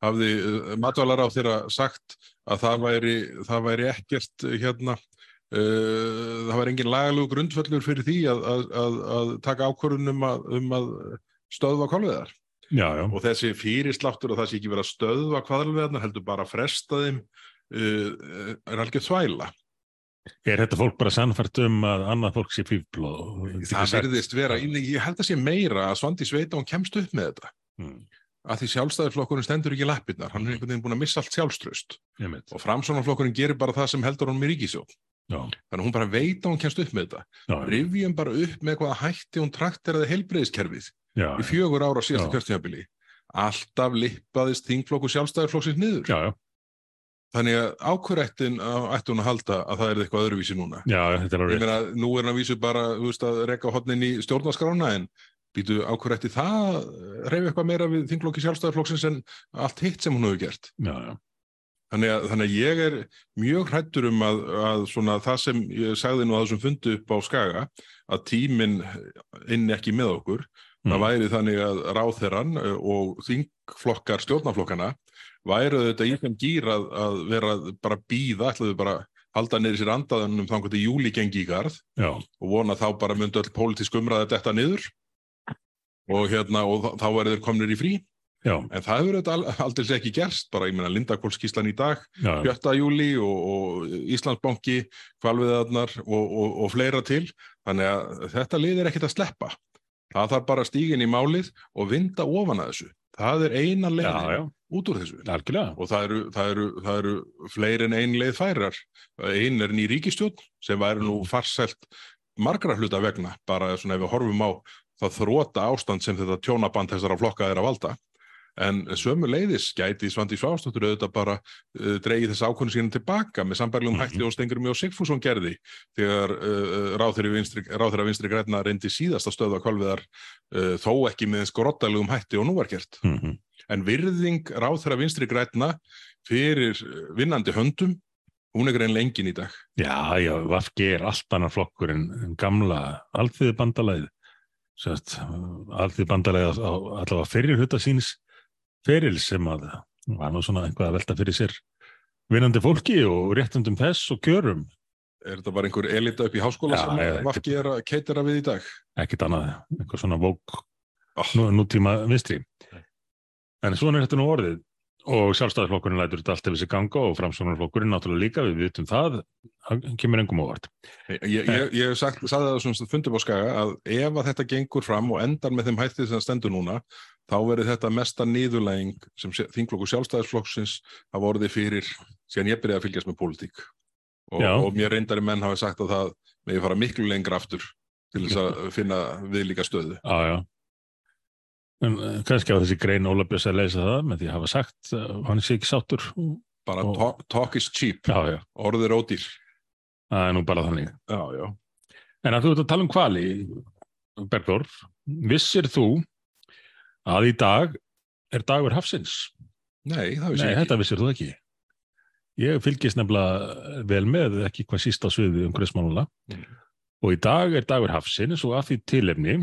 hafði uh, matvalar á þeirra sagt að það væri, það væri ekkert hérna það var engin lagalug grundföllur fyrir því að, að, að, að taka ákvörðunum um að stöðva kvalveðar og þessi fyrirsláttur og það sé ekki verið að stöðva kvalveðarna heldur bara að fresta þeim uh, er alveg þvægla Er þetta fólk bara sannfært um að annað fólk sé fýfblóð? Það verðist vera, ég held að sé meira að Svandi Sveita hún kemst upp með þetta. Hmm. að því sjálfstæðarflokkurinn stendur ekki lappirnar, hann er einhvern veginn búin að missa allt sjálfströst og framsónarflokkurinn gerir bara það sem heldur honum í ríkisjóð Já. Þannig að hún bara veit að hún kemst upp með þetta. Rivjum bara upp með hvaða hætti hún trakteraði helbreyðiskerfið í fjögur ára síðasta kjörstjábili. Alltaf lippaðist þingflokku sjálfstæðarflokksins niður. Já, já. Þannig að ákverðættin ætti hún að halda að það er eitthvað öðruvísi núna. Já, þetta er alveg. Ég meina, nú er hann að vísu bara, þú veist, að reyka hodnin í stjórnaskrána en býtu ákverðætti það reyfi eitthvað meira við þingflokki sjálfstæðarflokksins en allt hitt sem hún hefur gert. Já, já. Þannig að, þannig að ég er mjög hrættur um að, að það sem ég sagði nú að þessum fundu upp á skaga að tíminn inn ekki með okkur, mm. það væri þannig að ráþeran eh, og þingflokkar stjórnaflokkana væru þetta í þeim gýr að, að vera bara býða, ætlaðu bara halda neyri sér andaðunum að þetta júli gengi í garð Já. og vona þá bara myndu öll pólitísk umræði þetta niður og, hérna, og þá verður þeir komnir í frí Já. En það hefur þetta aldrei ekki gerst, bara ég meina Lindakólskíslan í dag, 7. júli og, og Íslandsbanki, kvalviðarnar og, og, og fleira til, þannig að þetta lið er ekkert að sleppa. Það þarf bara stígin í málið og vinda ofan að þessu. Það er eina leiðin út úr þessu. Algjörlega. Og það eru, það, eru, það eru fleiri en ein leið færar. Einn er ný ríkistjón sem væri nú farselt margra hluta vegna, bara svona ef við horfum á það þróta ástand sem þetta tjónaband þessara flokka er að valda En sömu leiðis gæti Svandi Svástóttur auðvitað bara uh, dreyið þess ákvörðu sínum tilbaka með sambarlegum mm -hmm. hætti og Stengur Mjó Sigfússon gerði þegar uh, ráþeira vinstri, vinstri græna reyndi síðast að stöða kvalviðar uh, þó ekki með eins gróttalegum hætti og nú var gert. Mm -hmm. En virðing ráþeira vinstri græna fyrir vinnandi höndum, hún er greinlega engin í dag. Já, já, Vafki er allt annar flokkur en gamla alþýði bandalæði. Alþýði bandalæði allavega fyrir hutta síns feril sem að var nú svona einhvað að velta fyrir sér vinnandi fólki og réttundum þess og kjörum. Er þetta bara einhver elita upp í háskóla ja, sem Vafki er að keitera við í dag? Ekkit annað, einhver svona vók oh. nú, nútíma vinstri. En svona er þetta nú orðið og sjálfstæðarflokkurinn lætur þetta allt ef þessi ganga og framsvonarflokkurinn náttúrulega líka, við vitum það það kemur engum ávart Ég hef sagt, sagði það svona fundum á skaga að ef að þetta gengur fram og endar með þeim hættið sem það stendur núna þá verður þetta mesta nýðulæging sem þinglokku sjálfstæðarflokksins hafa orðið fyrir síðan ég byrjaði að fylgjast með pólitík og, og mér reyndari menn hafi sagt að það meði fara miklu lengra aftur til þess að *laughs* finna viðlíka stöðu Já, já En eh, kannski á þessi grein Óla Björns að leysa það með því að hafa sagt uh, hann sé ekki sátur. Bara og... talk, talk is cheap, já, já. orður ódýr. Það er nú bara þannig. Já, já. En að þú ert að tala um kvali, Bergþór, vissir þú að í dag er dagur hafsins? Nei, það vissir Nei, ekki. Nei, þetta vissir þú ekki. ég fylgist nefnilega vel með ekki hvað sísta sviði um hverjusmáluna mm. og í dag er dagur hafsins og að því tilefni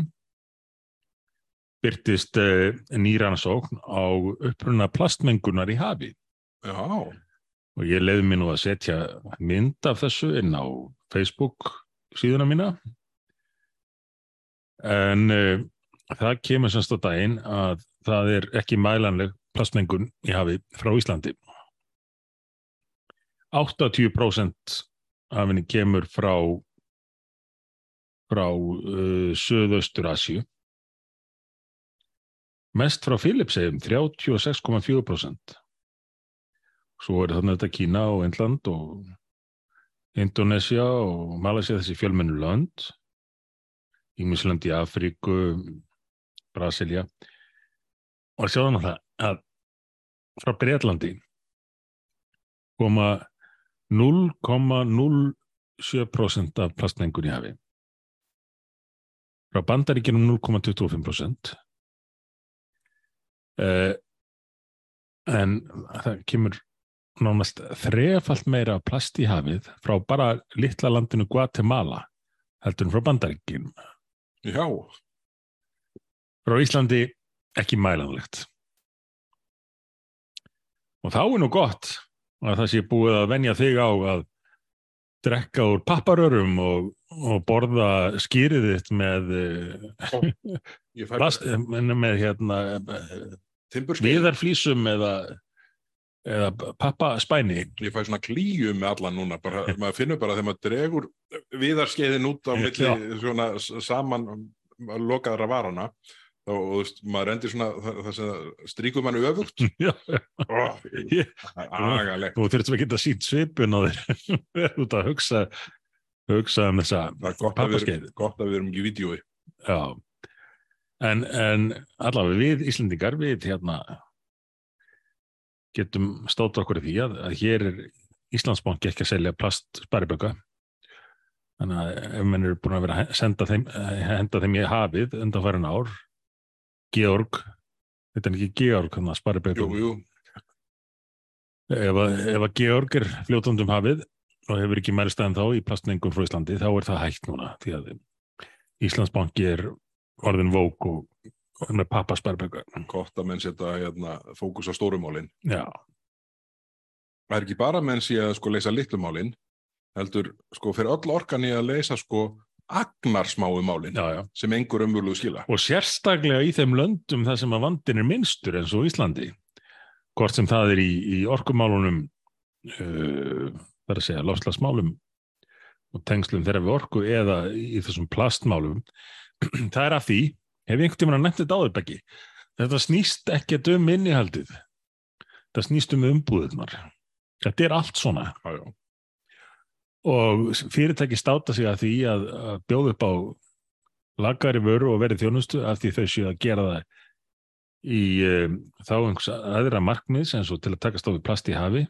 byrtist uh, nýransókn á uppruna plastmengunar í hafi Já. og ég leiði mér nú að setja mynd af þessu inn á Facebook síðuna mína en uh, það kemur semst á daginn að það er ekki mælanleg plastmengun í hafi frá Íslandi. 80% af henni kemur frá frá uh, Suðaustur Asju mest frá Filipsheim 36,4% svo er þannig þetta Kína og Einland og Indonesia og Malaysia þessi fjölmennu land Ímisland í Afríku Brasilia og að sjá þannig að frá Breitlandi koma 0,07% af plastmengun í hafi. Frá bandaríkinum 0,25%. Uh, en það kemur nánast þrefalt meira plast í hafið frá bara litla landinu Guatemala heldur frá bandaríkinum. Já. Frá Íslandi ekki mælanlegt. Og þá er nú gott að það sé búið að venja þig á að drekka úr papparörum og, og borða skýriðitt með Ó, plast, með hérna viðarflísum eða, eða pappaspæni. Ég fæ svona klíu með allan núna bara, maður finnur bara þegar maður dregur viðarskeiðin út á milli svona saman lokaðra varana og þú veist, maður endur svona það, sem stríkur mann öfugt. *laughs* Oh, agalegt. Þú þurftum að geta sínt svipun á þér. *laughs* Út að hugsa hugsa um þessa pappaskeið Gott að við erum ekki í vídjói Já, en, en allavega við Íslandingar við hérna getum stótt okkur í því að, að hér er Íslandsbanki ekki að selja plast spariböka þannig að ef mann eru búin að vera að senda þeim, henda þeim í hafið undan farin ár Georg. Þetta er ekki Georg hann að spara beigum ef, ef að Georg er fljótandum hafið og hefur ekki mælst aðeins þá í plastningum frá Íslandi þá er það hægt núna því að Íslandsbanki er orðin vók og, og með pappa spara beigum Gott að menn setja hérna, fókus á stórumálin Já. Það er ekki bara menn sé að sko leysa litlumálin heldur sko fyrir öll orkan í að leysa sko agnarsmáu málinn sem engur umvöluðu skila. Og sérstaklega í þeim löndum þar sem að vandin er minnstur eins og Íslandi. Hvort sem það er í, í orkumálunum, uh, þar að segja lofslagsmálum og tengslum þeirra við orku eða í þessum plastmálum. *clears throat* það er af því, hef ég einhvern að nefnt þetta áður beggi, þetta snýst ekkert um innihaldið. Það snýst um umbúðunar. Þetta er allt svona. Já, já og fyrirtæki státa sig að því að, að bjóða upp á lagari vöru og verið þjónustu af því þau séu að gera það í um, þá einhvers aðra markmiðs eins og til að taka stofið plast í hafi.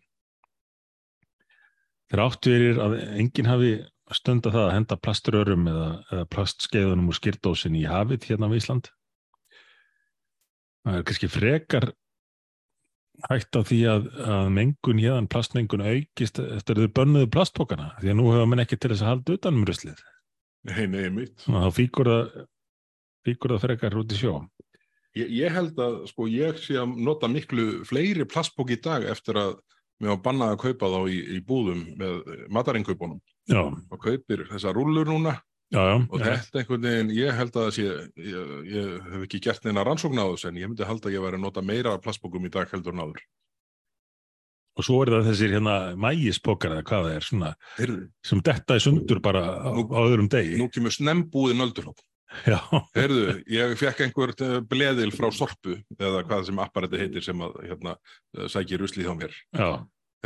Þeir áttu yfir að enginn hafi stunda það að henda plasturörum eða, eða plastskeiðunum úr skýrdósin í hafið hérna á Ísland. Það er kannski frekar hægt á því að, að mengun hérðan plastmengun aukist eftir þau bönnuðu plastbókana því að nú hefur mann ekki til þess að halda utanum ruslið. Nei, nei, mitt og þá fíkur það fíkur það frekar út í sjó. Ég, ég held að, sko, ég sé að nota miklu fleiri plastbók í dag eftir að mér var bannað að kaupa þá í, í búðum með matarinnkaupunum. Og kaupir þessa rúllur núna Já, já, og þetta einhvern veginn, ég held að sé, ég, ég hef ekki gert neina rannsókn á þessu en ég myndi halda að ég væri að nota meira plastbókum í dag heldur en áður. Og svo er það þessir hérna mægispókar eða hvað það er svona, Heyrðu, sem detta í sundur bara á, nú, á öðrum degi. Nú kemur snembúðin öldurlótt. Já. Heyrðu, ég fekk einhvert eh, bleðil frá Sorpu eða hvað sem apparati heitir sem að hérna, sækir uslið á mér. Já.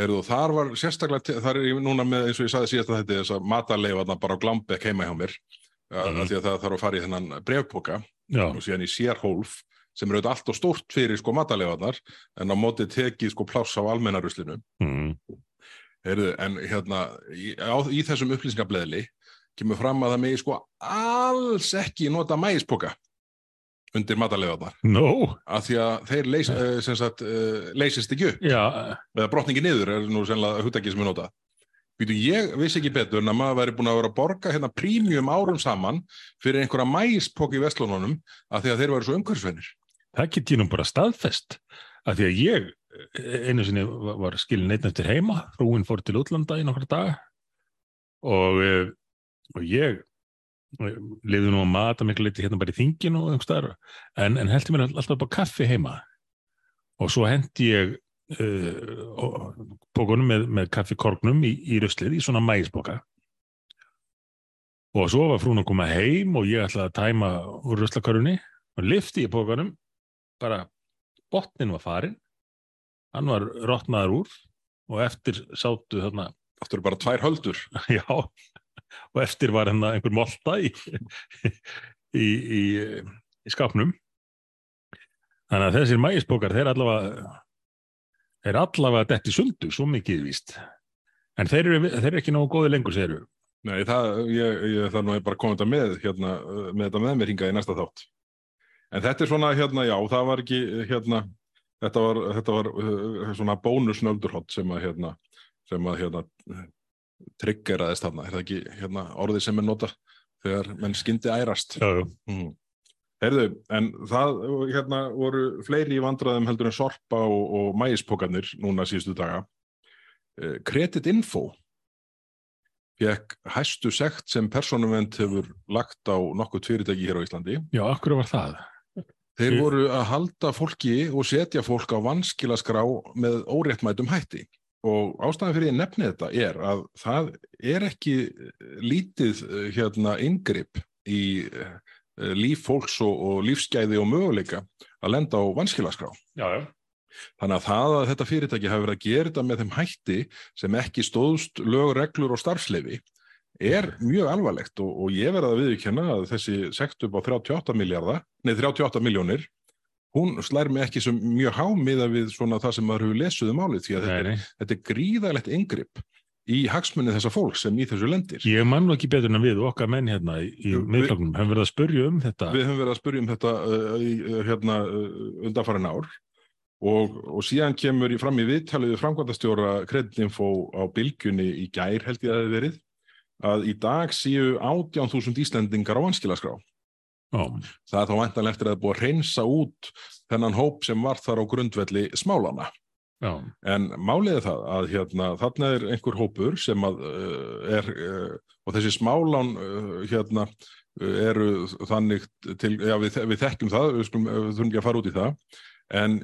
Heyrðu, þar var sérstaklega, þar er ég núna með eins og ég sagði síðast að þetta er þess að matarleifa bara á glambek heima hjá mér mm. að því að það þarf að fara í þennan brevpoka og síðan í sérhólf sem eru auðvitað allt og stórt fyrir sko matarleifaðnar en á móti tekið sko pláss á almennaruslinu mm. En hérna í, á, í þessum upplýsingableðli kemur fram að það megi sko alls ekki nota mægispoka undir matalega no. af því að þeir leys, uh, sagt, uh, leysist ekki upp. Já. eða brotningi niður er nú sennilega húttakið sem er notað Býtu, ég vissi ekki betur en að maður væri búin að vera að borga hérna prímjum árum saman fyrir einhverja mæspokk í vestlununum af því að þeir væri svo umhverfsveinir. Það get ég nú bara staðfest. Af því að ég einu sinni var skilin einn eftir heima, frúin fór til útlanda í nokkru daga. Og, eh, og ég liði nú að mata miklu liti hérna bara í þingin og einhverstaðar en, en heldur mér alltaf bara kaffi heima. Og svo hendi ég uh, bókunum með, með kaffikorgnum í, í ruslið í svona mægisboka og svo var frún að koma heim og ég ætlaði að tæma úr ruslakarunni og lifti í bókunum bara botnin var farin hann var rótnaður úr og eftir sátu þarna Áttur bara tvær höldur? *laughs* Já, og eftir var hérna einhver molta í, *laughs* í, í, í skapnum þannig að þessir mægisbókar þeir allavega er allavega dætt í sundu, svo mikið víst. En þeir eru, þeir eru ekki nógu góði lengur, segir þú? Nei, það, ég, ég þarf nú bara að koma þetta með, hérna, með þetta með mér hingað í næsta þátt. En þetta er svona, hérna, já, það var ekki, hérna, þetta var, þetta var uh, svona bónusnöldurhótt sem að, hérna, sem að, hérna, triggeraðist þarna. Er það ekki, hérna, orðið sem er nota þegar menn skyndi ærast? Já, já. Mm. Herðu, en það hérna, voru fleiri í vandraðum heldur en sorpa og, og mægispokarnir núna síðustu daga. Eh, Credit Info fekk hæstu sekt sem personumvend hefur lagt á nokkuð fyrirtæki hér á Íslandi. Já, okkur var það. Þeir voru að halda fólki og setja fólk á vanskilaskrá með óréttmætum hætti. Og ástæðan fyrir ég nefni þetta er að það er ekki lítið hérna, ingripp í Eh, líf fólks og, og lífsgæði og möguleika að lenda á vanskilaskrá. Já, já. Þannig að það að þetta fyrirtæki hafi verið að gera þetta með þeim hætti sem ekki stóðst lög, reglur og starfsleifi er mjög alvarlegt og, og ég verði að viðkjanna að þessi sekt upp á 38 miljardar, nei 38 miljónir, hún slær mig ekki sem mjög hámiða við svona það sem maður hefur lesuð um álið því að þetta, er, þetta er gríðalegt yngripp í hagsmunni þessa fólk sem í þessu lendir. Ég man nú ekki betur en við okkar menn hérna í miðfloknum hefum verið að spurja um þetta. Við hefum verið að spurja um þetta uh, uh, hérna uh, undanfærin ár og, og síðan kemur í fram í viðtaliðu framkvæmdastjóra kreditinfo á bylgjunni í gær held ég að það hefur verið að í dag séu 18.000 Íslandingar á vanskilaskrá. Ó. Það er þá vantanlegt eftir að það er búið að reynsa út þennan hóp sem var þar á grundvelli smálana. Já. En málið er það að hérna, þarna er einhver hópur sem að uh, er, uh, og þessi smálán uh, hérna eru þannig til, já við, við þekkjum það, við skulum, þurfum ekki að fara út í það, en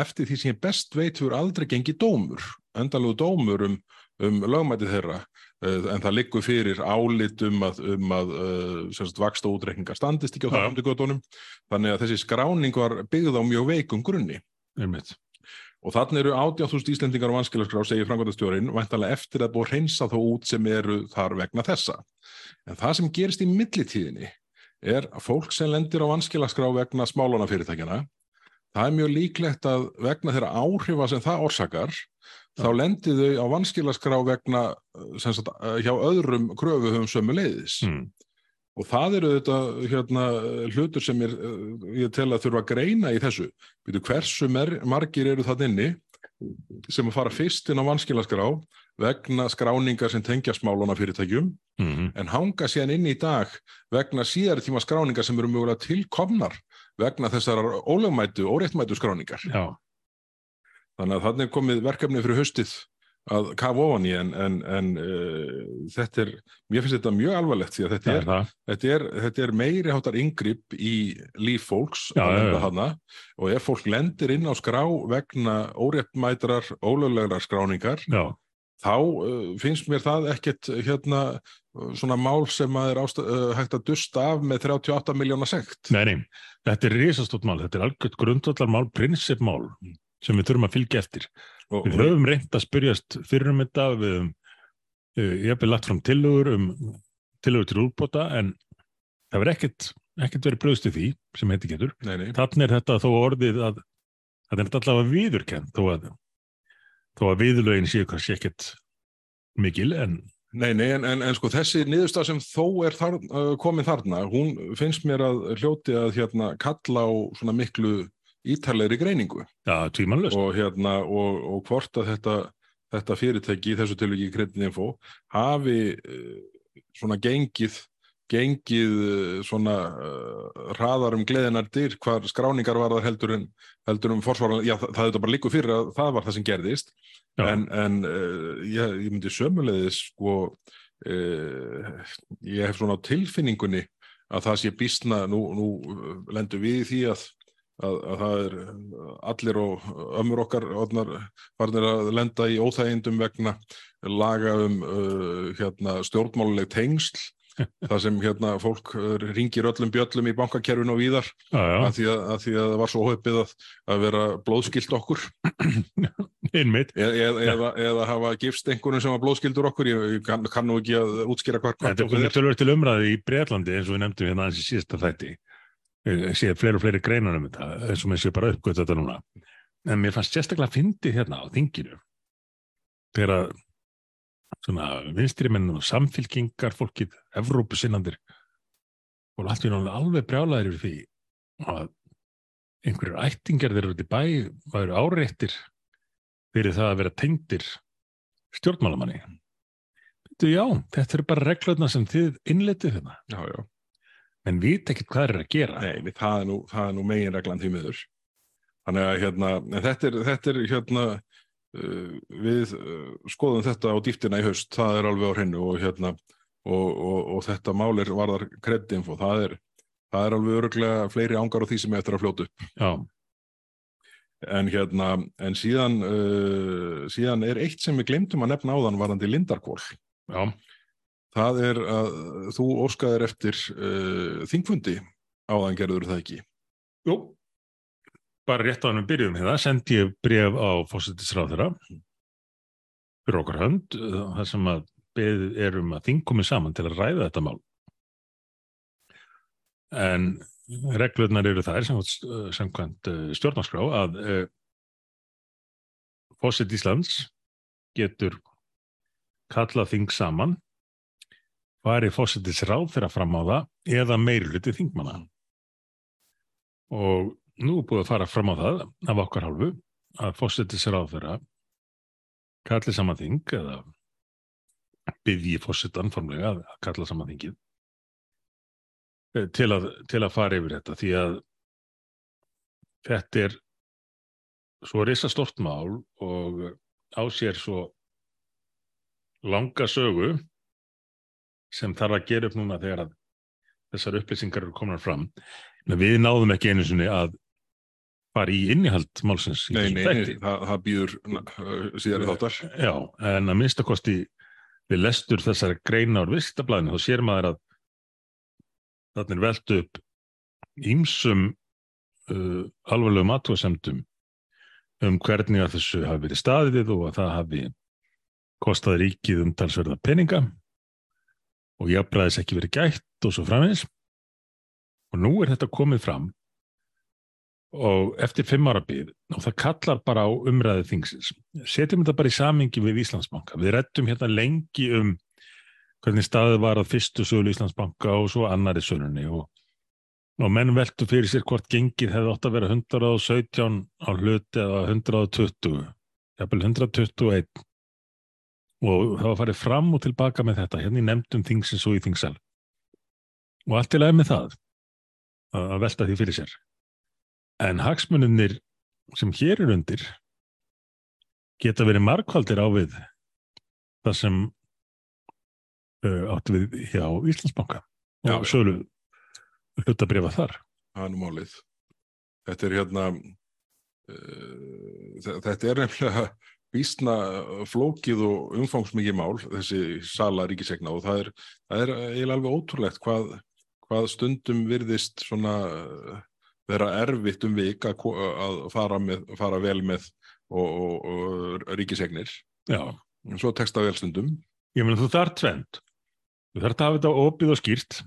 eftir því sem ég best veit fyrir aldrei gengið dómur, endalegu dómur um, um lögmæti þeirra, en það liggur fyrir álit um að, um að sagt, vaksta útreikningar standist ekki á það göttunum, þannig að þessi skráning var byggð á mjög veikum grunni. Einmitt. Og þannig eru 18.000 Íslendingar á vanskilaskrá, segir framkvæmdastjórin, vantanlega eftir að búið hreinsa þá út sem eru þar vegna þessa. En það sem gerist í millitíðinni er að fólk sem lendir á vanskilaskrá vegna smálánafyrirtækjana, það er mjög líklegt að vegna þeirra áhrifa sem það orsakar, ja. Þá lendir þau á vanskilaskrá vegna sagt, hjá öðrum kröfuhum sömu leiðis. Mm. Og það eru þetta hérna, hlutur sem er, eh, ég tel að þurfa að greina í þessu. Býtu, hversu margir eru það inni sem að fara fyrst inn á vanskilaskrá vegna skráningar sem tengja smáluna fyrirtækjum mm -hmm. en hanga síðan inn í dag vegna síðar tíma skráningar sem eru mögulega tilkomnar vegna þessar ólögmætu, óréttmætu skráningar. Já. Þannig að þannig komið verkefni fyrir höstið að kafa ofan í en, en, en uh, þetta er, mér finnst þetta mjög alvarlegt því að þetta er, er, þetta er, þetta er meiri háttar yngripp í líf fólks já, já, já. Hana, og ef fólk lendir inn á skrá vegna óréttmætrar ólöglegar skráningar þá uh, finnst mér það ekkert hérna svona mál sem að er ásta, uh, hægt að dusta af með 38 miljóna sekt. Nei, nei, þetta er risastótt mál, þetta er algjört grundvallar mál, prinsipmál sem við þurfum að fylgja eftir. Og, við höfum reynd að spyrjast fyrir um þetta við höfum uh, ég hef lagt fram tilugur um tilugur til útbota en það verður ekkert, ekkert verið bröðstu því sem heiti getur. Þannig er þetta þó orðið að það er allavega viðurkend þó að, þó að viðlögin séu kannski ekkert mikil en, Nei, nei, en, en, en sko þessi niðurstað sem þó er þar, uh, komin þarna, hún finnst mér að hljóti að hérna kalla á svona miklu ítalegri greiningu. Já, tvímanlust. Og hérna, og, og hvort að þetta, þetta fyrirtæki í þessu tilviki kreditinfo hafi uh, svona gengið gengið eh, svona uh, hraðar um gleðinar dyr hvar skráningar var það heldur en heldur um forsvaran, já það, það er bara líku fyrir að það var það sem gerðist já. en, en uh, ég, ég myndi sömulegðis sko uh, ég hef svona á tilfinningunni að það sé bísna, nú, nú lendur við í því að, að, að það er allir og ömur okkar varnir að lenda í óþægindum vegna laga um hérna, stjórnmáluleg tengsl *laughs* það sem hérna fólk eh, ringir öllum bjöllum í bankakerfinu og víðar að því að, að því að það var svo hópið að, vera blóðskilt okkur. *clears throat* Innmitt e e eða, eða hafa gifst einhvern sem var blóðskildur okkur ég, ég kann, kann ekki að útskýra hvað Þetta er tölur til umræði í Breitlandi eins og við nefndum hérna aðeins í síðasta þætti ég sé fleiri og fleiri greinar um þetta eins og mér sé bara uppgöt þetta núna. En mér fannst sérstaklega að fyndi hérna á þinginu þegar svona vinstrimenn og samfylkingar fólkið, Evrópusinnandir og allt í náttúrulega alveg brjálæðir yfir því að einhverjur ættingar þeirra út í bæ væru áreittir fyrir það að vera tengdir stjórnmálamanni. Þú já, þetta eru bara reglurna sem þið innletið þarna Já, já En við tekit hvað er að gera Nei, það er nú, nú megin reglan því miður Þannig að hérna, þetta er, þetta er hérna Eh, við eh, skoðum þetta á dýftina í haust, það er alveg á hreinu og, hérna, og, og, og þetta málir varðar kredinfo, það er, það er alveg öruglega fleiri ángar á því sem eftir að fljótu upp. Já. En, hérna, en síðan, uh, síðan er eitt sem við glemtum að nefna áðan varðandi Lindarkól. Já. Það er að þú óskaðir eftir uh, þingfundi áðan gerður það ekki. Jú bara rétt á hann við byrjum hérna, sendi ég bref á fósittisráðara fyrir okkar hönd, það sem að beðið erum að þing komið saman til að ræða þetta mál. En reglurnar eru þær samkvæmt eh, stjórnarskrá að eh, fósitt Íslands getur kallað þing saman var í fósittisráð þeirra fram á það eða meiruluti þingmanna. Og nú er búið að fara fram á það af okkar hálfu að fósiti sér á þeirra kalli saman þing eða byrji fósitan formlega að kalla saman þingið eh, til að, til að fara yfir þetta því að þetta er svo risastort mál og á sér svo langa sögu sem þarf að gera upp núna þegar að þessar upplýsingar eru komin fram. Við náðum ekki einu sinni að fara í innihald málsins í Nei, nei, nei það, það býður uh, síðan þáttar. Já, en að minnstakosti við lestur þessari greina á vistablaðinu þá sér maður að þarna er velt upp ímsum uh, alvarlegum aðtóðsemdum um hvernig að þessu hafi verið staðið og að það hafi kostaði ríkið um talsverða peninga og jafnbræðis ekki verið gætt og svo framins og nú er þetta komið fram og eftir fimm ára byggð og það kallar bara á umræðið þingsins. Setjum þetta bara í samingi við Íslandsbanka. Við rettum hérna lengi um hvernig staðið var að fyrstu sölu Íslandsbanka og svo annari sölunni og, og menn veltu fyrir sér hvort gengið hefði ótt að vera 117 á hluti eða 120, jafnvel 121 og það var farið fram og tilbaka með þetta hérna í nefndum þingsins og í þingsal og allt í lagi með það að velta því fyrir sér. En hagsmununir sem hér er undir geta verið markvaldir á við það sem uh, áttu við hjá Íslandsbanka Já, og sölu hlutabrifa þar. Þetta er hérna uh, þetta er nefnilega vísna flókið og umfangsmikið mál þessi sala ríkisegna og það er, það er eiginlega alveg ótrúlegt hvað, hvað stundum virðist svona vera erfitt um vik að, að fara, með, fara vel með og, og, og ríkisegnir. Og svo texta vel stundum. Ég menn þú þarf tvend þú þarf að hafa þetta opið og skýrt.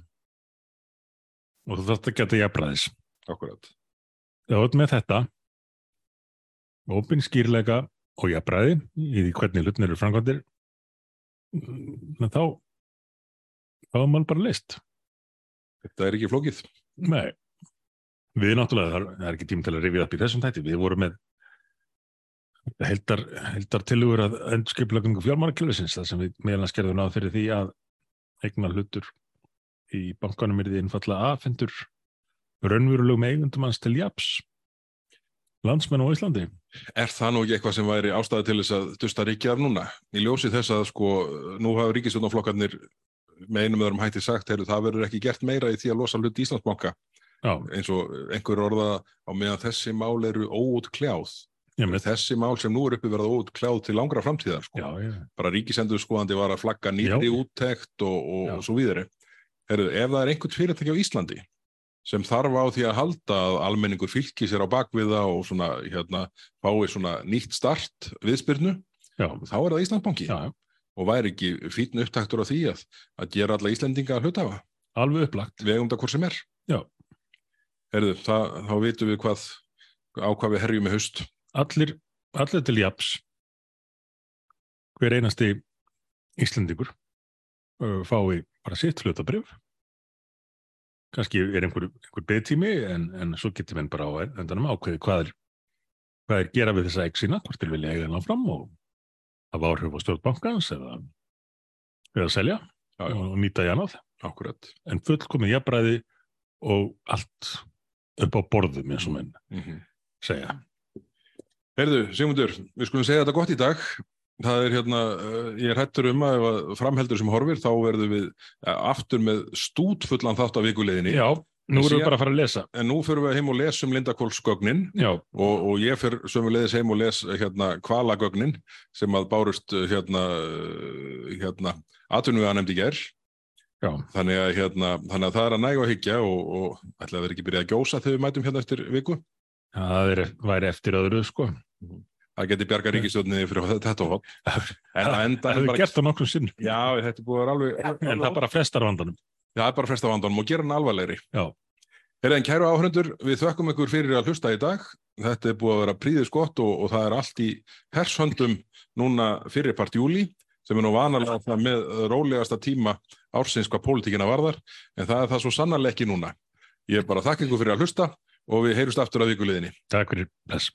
Og þú þarf að geta jafnbræðis Akkurat. Það er með þetta opin skýrleika og jafnbræði í því hvernig hlutnir eru framkvæmdir en þá þá er mann bara list Þetta er ekki flókið. Nei, við náttúrulega það er ekki tím til að rifja upp í þessum tætti við vorum með heldar, heldar tilugur að endurskiplagungu fjármárakjölusins það sem við meðan skerðum á fyrir því að eignar hlutur í bankanum er því einfalla aðfendur raunverulegu með eigundum hans til japs landsmenn á Íslandi Er það nú ekki eitthvað sem væri ástæði til þess að dusta ríkja af núna? Í ljósi þess að sko nú hafa ríkisjónaflokkarnir með einum öðrum hætti sagt, heyrðu það verður ekki gert meira í því að losa hlut í Íslandsbanka Já. eins og einhver orða á meðan þessi mál eru óút kljáð þessi mál sem nú er uppi verið óút kljáð til langra framtíðar sko. já, já. bara ríkisendur skoðandi var að flagga nýtti úttekt og, og, og svo víðri Heru, ef það er einhvert fyrirtæki á Íslandi sem þarf á því að halda að almenningur fylgir sér á bakviða og svona, hérna, fái svona nýtt start viðspyrnu, þá er það Íslandsbanki. Og væri ekki fítn upptaktur á því að, að gera alla Íslandinga að hluta alveg upplagt. Við um það hvort sem er. Herðu, það, þá vitum við hvað á hvað við herjum með haust. Allir, allir til japs hver einasti Íslandingur uh, fái bara sitt hlutabrif kannski er einhver, einhver beðtími en, en svo getur við bara á endanum ákveði hvað er, hvað er gera við þessa exina, hvort til vilja eiga hennar fram og hafa áhrif á stjórnbankans eða, eða selja já, já. og nýta í annað Akkurat. en fullkomið jafnbræði og allt upp á borðum eins og menn mm -hmm. segja Herðu, Sigmundur, við skulum segja þetta gott í dag. Það er hérna, eh, ég hættur um að framheldur sem horfir þá verðum við eh, aftur með stútfullan þátt á vikuleginni. Já, nú erum við bara að fara að lesa. En nú fyrir við heim og lesum Lindakólsgögnin og, og ég fyrir sömulegis heim og les hérna Kvalagögnin sem að bárust hérna, hérna aðtunum við að nefndi gerð. Þannig að, hérna, þannig að það er að nægu að higgja og, og ætla að vera ekki byrjað að gjósa þegar við mætum hérna eftir viku. Það væri eftir öðru sko. Mhm. Það geti bjarga ríkistjóðinni fyrir þetta hótt. Það hefur gert það nokkur sinn. Já, þetta er búið að alveg... En það er bara frestar vandanum. Já, það er bara frestar vandanum og gera hann alvarlegri. Já. Herðin, kæru áhrendur, við þökkum ykkur fyrir að hlusta í dag. Þetta er búið að vera príðis gott og, og það er allt í hershöndum núna fyrirpart júli sem er nú vanalega það með rólegasta tíma ársins hvað pólitíkina varðar en það er það svo sannarlega ekki núna. Ég er bara þakk ykkur fyrir að hlusta og við heyrjumst aftur á vikuleginni. Takk fyrir, bless.